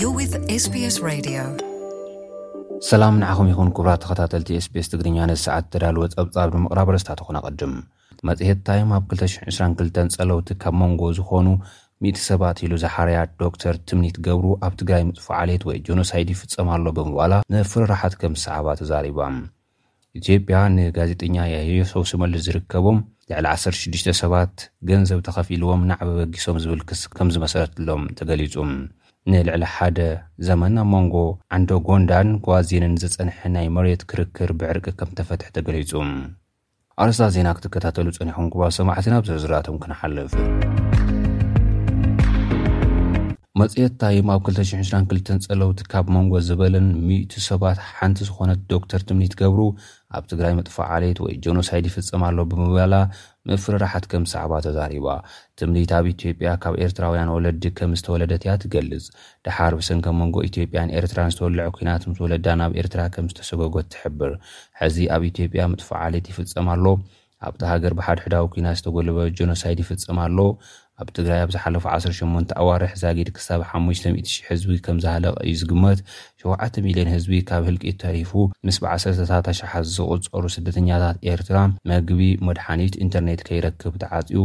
You're with SBS Radio. ሰላም ንዓኹም ይኹን ክቡራት ተኸታተልቲ ስፔስ ትግርኛ ነዚ ሰዓት ተዳልወ ጸብጻብ ንምቕራብ ረስታቱ ክነቐድም መጽሔት ታይም ኣብ 222 ጸለውቲ ካብ መንጎ ዝኾኑ ሚእቲ ሰባት ኢሉ ዝሓርያ ዶክተር ትምኒት ገብሩ ኣብ ትግራይ ምጥፎ ዓሌት ወይ ጆኖሳይድ ይፍጸም ኣሎ ብምባላ ንፍርራሓት ከም ዝሰዓባ ተዛሪባ ኢትዮጵያ ንጋዜጠኛ ያህዮሰው ሽመልስ ዝርከቦም ልዕሊ ዓሰርተ ሽዱሽተ ሰባት ገንዘብ ተኸፊልዎም ናዕቢ በጊሶም ዝብል ክሲ ከምዝመሰረትሎም ተገሊፁ። ንልዕሊ ሓደ ዘመን ኣብ መንጎ ዓንዶጎንዳን ጓዜንን ዝፀንሐ ናይ መሬት ክርክር ብዕርቂ ከምተፈትሐ ተገሊፁ። ኣርስታት ዜና ክትከታተሉ ጸኒሕኩም ክቡራት ሰማዕቲ ናብ ዝርዝራቶም ክንሓልፍ። መጽሔት ታይም ኣብ 222 ጸለውቲ ካብ መንጎ ዝበለን ሚእቲ ሰባት ሓንቲ ዝኾነት ዶክተር ትምኒት ገብሩ ኣብ ትግራይ ምጥፋእ ዓሌት ወይ ጀኖሳይድ ይፍጸም ኣሎ ብምባላ ምፍርራሓት ከም ሳዕባ ተዛሪባ ትምኒት ኣብ ኢትዮጵያ ካብ ኤርትራውያን ወለዲ ከም ዝተወለደት እያ ትገልጽ ደሓር ብሰንኪ ኣብ መንጎ ኢትዮጵያን ኤርትራን ዝተወልዐ ኲናት ምስ ወለዳ ናብ ኤርትራ ከም ዝተሰጎጎት ትሕብር። ሕዚ ኣብ ኢትዮጵያ ምጥፋእ ዓሌት ይፍጸም ኣሎ። ኣብታ ሃገር ብሓድሕዳዊ ኲናት ዝተጎልበበ ጀኖሳይድ ይፍጸም ኣሎ። ኣብ ትግራይ ኣብ ዝሓለፉ ዓሰርተ ሸሞንተ ኣዋርሕ ዛጊድ ክሳብ ሓሙሽተ ሚእቲ ሽሕ ህዝቢ ከም ዝሃለቐ እዩ ዝግመት። ሸውዓተ ሚልዮን ህዝቢ ካብ ህልቂት ተሪፉ። ምስ ብዓሰርተታት ኣሽሓት ዝቑጸሩ ስደተኛታት ኤርትራ መግቢ፣ መድሓኒት፣ ኢንተርኔት ከይረክብ ተዓጽዩ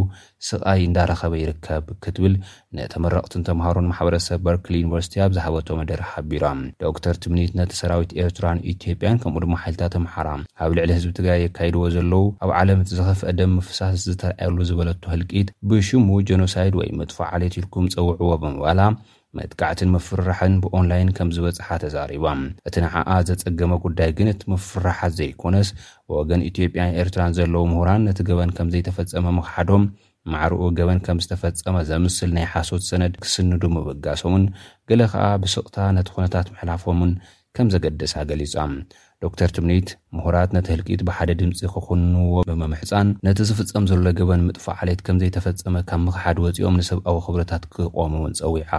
ስቓይ እንዳረኸበ ይርከብ ክትብል ንተመረቕትን ተምሃሮን ማሕበረሰብ በርክሊ ዩኒቨርሲቲ ኣብ ዝሃበቶ መደረ ሓቢራ። ዶክተር ትምኒት ነቲ ሰራዊት ኤርትራን ኢትዮጵያን ከምኡ ድማ ሓይልታት ኣምሓራ ኣብ ልዕሊ ህዝቢ ትግራይ የካይድዎ ዘለዉ ኣብ ዓለም እቲ ዝኸፍኣ ደም ምፍሳስ ዝተርኣየሉ ዝበለቶ ህልቂት ብሽሙ ጀኖሳይድ ወይ ምጥፋእ ዓሌት ኢልኩም ጸውዕዎ ብምባላ መጥቃዕትን ምፍርራሕን ብኦንላይን ከም ዝበጽሓ ተዛሪባ። እቲ ንዓኣ ዘጸገመ ጉዳይ ግን እቲ ምፍርራሓት ዘይኰነስ፣ ብወገን ኢትዮጵያን ኤርትራን ዘለዉ ምሁራን ነቲ ገበን ከም ዘይተፈጸመ ምኽሓዶም፣ ማዕረኡ ገበን ከም ዝተፈጸመ ዘምስል ናይ ሓሶት ሰነድ ክስንዱ ምብጋሶምን ገለ ከኣ ብስቕታ ነቲ ኵነታት ምሕላፎምን ከም ዘገደሳ ገሊጻ። ዶክተር ትምኒት፣ ምሁራት ነቲ ህልቂት ብሓደ ድምጺ ክኹንንዎ ብምምሕጻን፣ ነቲ ዝፍጸም ዘሎ ገበን ምጥፋእ ዓሌት ከም ዘይተፈጸመ ካብ ምኽሓድ ወጺኦም ንሰብኣዊ ክብርታት ክቖሙ እውን ጸዊዓ።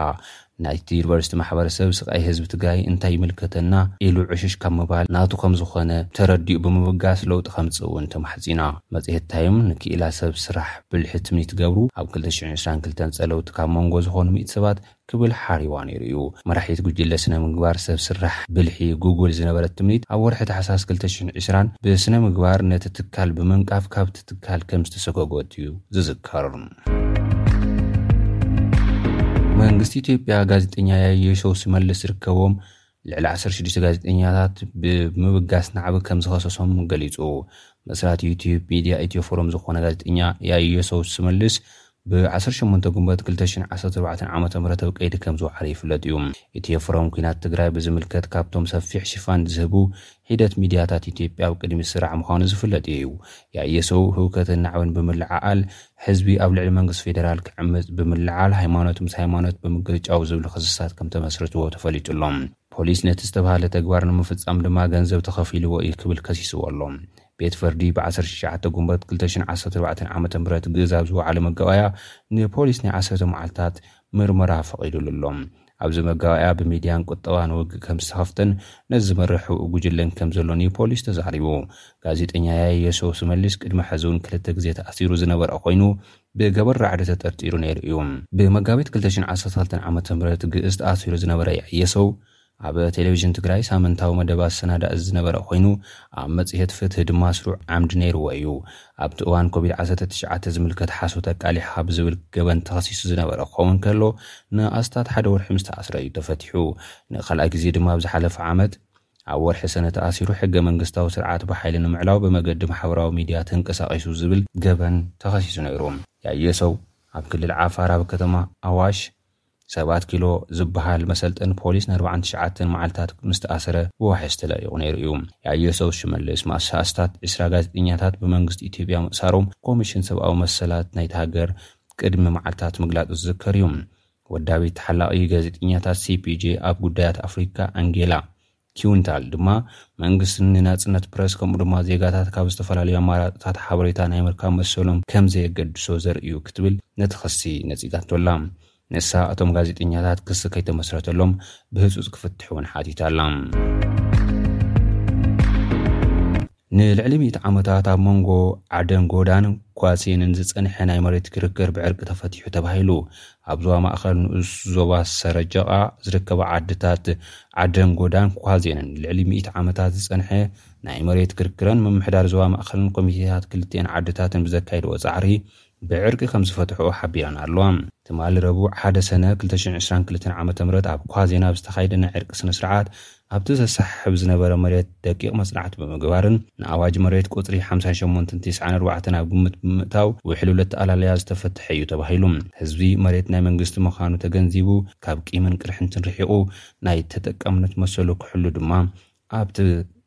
ናይቲ ዩኒቨርሲቲ ማሕበረሰብ ስቓይ ህዝቢ ትግራይ እንታይ ይምልከተና ኢሉ ዕሽሽ ካብ ምባል ናቱ ከም ዝኾነ ተረዲኡ ብምብጋስ ለውጢ ከምጽእ እውን ተማሕጺና። መጽሔት ታይም ንክኢላ ሰብ ስራሕ ብልሒ ትምኒት ገብሩ ኣብ ክልተ ሽሕን ዕስራን ክልተን ጸለውቲ ካብ ሞንጎ ዝኾኑ ሚእቲ ሰባት ክብል ሓሪዋ ነይሩ እዩ። መራሒት ጉጅለ ስነ-ምግባር ሰብ ስራሕ ብልሒ ጉግል ዝነበረት ትምኒት፣ ኣብ ወርሒ ታሕሳስ ክልተ ሽሕን ዕስራን ብስነ-ምግባር ነቲ ትካል ብምንቃፍ ካብቲ ትካል ከም ዝተሰጎጎት እዩ ዝዝከር። መንግስቲ ኢትዮጵያ ጋዜጠኛ ያየሸው ሽመልስ ዝርከቦም ልዕሊ ዓሰርተ ሽዱሽተ ጋዜጠኛታት ብምብጋስ ናዕቢ ከም ዝኸሰሶም ገሊጹ። መስራቲ ዩትዩብ ሚድያ ኢትዮ ፎረም ዝኾነ ጋዜጠኛ ያኢየሰው ሽመልስ ብ ዓሰርተ ሸሞንተ ግንቦት ክልተ ሽሕ ዓሰርተ ኣርባዕተ ዓመተ ምህረት ኣብ ቀይዲ ከም ዝወዓለ ይፍለጥ እዩ። ኢትዮ ፎረም ኲናት ትግራይ ብዝምልከት ካብቶም ሰፊሕ ሽፋን ዝህቡ ሒደት ሚድያታት ኢትዮጵያ ኣብ ቅድሚት ስራዕ ምዃኑ ዝፍለጥ ኢዩ። ያኢየሱው ህውከትን ናዕብን ብምልዓዓል፣ ሕዝቢ ኣብ ልዕሊ መንግስቲ ፌደራል ክዕምጽ ብምልዓል፣ ሃይማኖት ምስ ሃይማኖት ብምግርጫው ዝብሉ ክስታት ከምተመስርትዎ ተፈሊጡ ኣሎ። ፖሊስ ነቲ ዝተብሃለ ተግባር ንምፍጻም ድማ ገንዘብ ተኸፊልዎ ኢዩ ክብል ከሲስዎ ኣሎ። ቤት ፍርዲ ብ ዓሰርተ ትሽዓተ ጉንበት ክልተ ሽሕን ዓሰርተ ኣርባዕተን ዓመተ ምህረት ግእዝ ኣብ ዝወዓሎ መጋባእያ ንፖሊስ ናይ ዓሰርተ መዓልታት ምርመራ ፈቒዱሉ ኣሎ። ኣብዚ መጋባእያ ብሚድያን ቁጠባን ውግእ ከምዝተኸፍተን ነዚ ዝመርሕ ሕቡእ ጉጅለን ከምዘሎን እዩ ፖሊስ ተዛሪቡ። ጋዜጠኛ ያየ የሱስ መልስ ቅድሚ ሕዚ'ውን ክልተ ግዜ ተኣሲሩ ዝነበረ ኮይኑ፣ ብገበን ራዕዲ ተጠርጢሩ ነይሩ እዩ። ብመጋቢት ክልተ ሽሕን ዓሰርተ ክልተን ዓመተ ምህረት ግእዝ ተኣሲሩ ዝነበረ ያየ የሱው፣ ኣብ ቴሌቪዥን ትግራይ ሳምንታዊ መደባት ዝሰናዳእ ዝነበረ ኮይኑ፣ ኣብ መጽሔት ፍትህ ድማ ስሩዕ ዓምዲ ነይርዎ እዩ። ኣብቲ እዋን ኮቪድ ዓሰርተ ትሽዓተ ዝምልከት ሓሶት ኣቃሊሕኻ ብዝብል ገበን ተኸሲሱ ዝነበረ ክኸውን ከሎ ንኣስታት ሓደ ወርሒ ምስ ተኣስረ እዩ ተፈቲሑ። ንካልኣይ ግዜ ድማ ኣብ ዝሓለፈ ዓመት ኣብ ወርሒ ሰነ ተኣሲሩ ሕገ መንግስታዊ ስርዓት ብሓይሊ ንምዕላው ብመገዲ ማሕበራዊ ሚድያ ተንቀሳቒሱ ዝብል ገበን ተኸሲሱ ነይሩ። ያየ ሰው፣ ኣብ ክልል ዓፋር ኣብ ከተማ ኣዋሽ፣ ሰባት ኪሎ ዚብሃል መሰልጠኒ ፖሊስ ንኣርብዓን ትሽዓተን መዓልትታት ምስ ተኣሰረ ብዋሕስ ተለቒቑ ነይሩ እዩ። ያየሰው ሽመልስ ምስ ኣስታት ዕስራ ጋዜጠኛታት ብመንግስቲ ኢትዮጵያ ምእሳሮም ኮሚሽን ሰብኣዊ መሰላት ናይታ ሃገር ቅድሚ መዓልትታት ምግላጹ ዝዝከር እዩ። ወዳቢት ተሓላቒ ጋዜጠኛታት ሲፒጄ ኣብ ጉዳያት ኣፍሪካ ኣንጌላ ኪውንታል ድማ መንግስቲ ንናጽነት ፕረስ ከምኡ ድማ ዜጋታት ካብ ዝተፈላለዩ ኣማራጺታት ሓበሬታ ናይ ምርካብ መሰሎም ከም ዘየገድሶ ዘርኢ'ዩ ክትብል ነቲ ክሲ ነጺጋቶ ኣላ። ንሳ እቶም ጋዜጠኛታት ክሲ ከይተመስረተሎም ብህጹጽ ክፍትሑ'ውን ሓቲታ ኣላ። ንልዕሊ ሚእቲ ዓመታት ኣብ መንጎ ዓደንጎዳን ኳጺንን ዝጸንሐ ናይ መሬት ክርክር ብዕርቂ ተፈቲሑ ተባሂሉ። ኣብ ዞባ ማእከል ንኡስ ዞባ ሰረጀቓ ዝርከባ ዓድታት ዓደንጎዳን ኳጺንን ልዕሊ ሚእቲ ዓመታት ዝጸንሐ ናይ መሬት ክርክረን ምምሕዳር ዞባ ማእከልን ኮሚቴታት ክልቲኤን ዓድታትን ብዘካየድኦ ጻዕሪ ብዕርቂ ከም ዝፈትሕኦ ሓቢረን ኣለዋ። ትማሊ ረቡዕ ሓደ ሰነ ክልተ ሽሕን ዕስራን ክልተን ዓመተ ምህረት ኣብ ኳዜና ኣብ ዝተኻየደ ናይ ዕርቂ ስነ ስርዓት ኣብቲ ዘሰሓሕብ ዝነበረ መሬት ደቂቕ መፅናዕቲ ብምግባርን ንኣዋጅ መሬት ቁፅሪ ሓምሳን ሸሞንተን ቴስዓን ኣርባዕተን ኣብ ግምት ብምእታው ውሕሉል ኣተኣላልያ ዝተፈተሐ እዩ ተባሂሉ። ህዝቢ መሬት ናይ መንግስቲ ምኻኑ ተገንዚቡ ካብ ቂምን ቅርሕንትን ርሒቑ ናይ ተጠቃምነት መሰሉ ክሕሉ ድማ ኣብቲ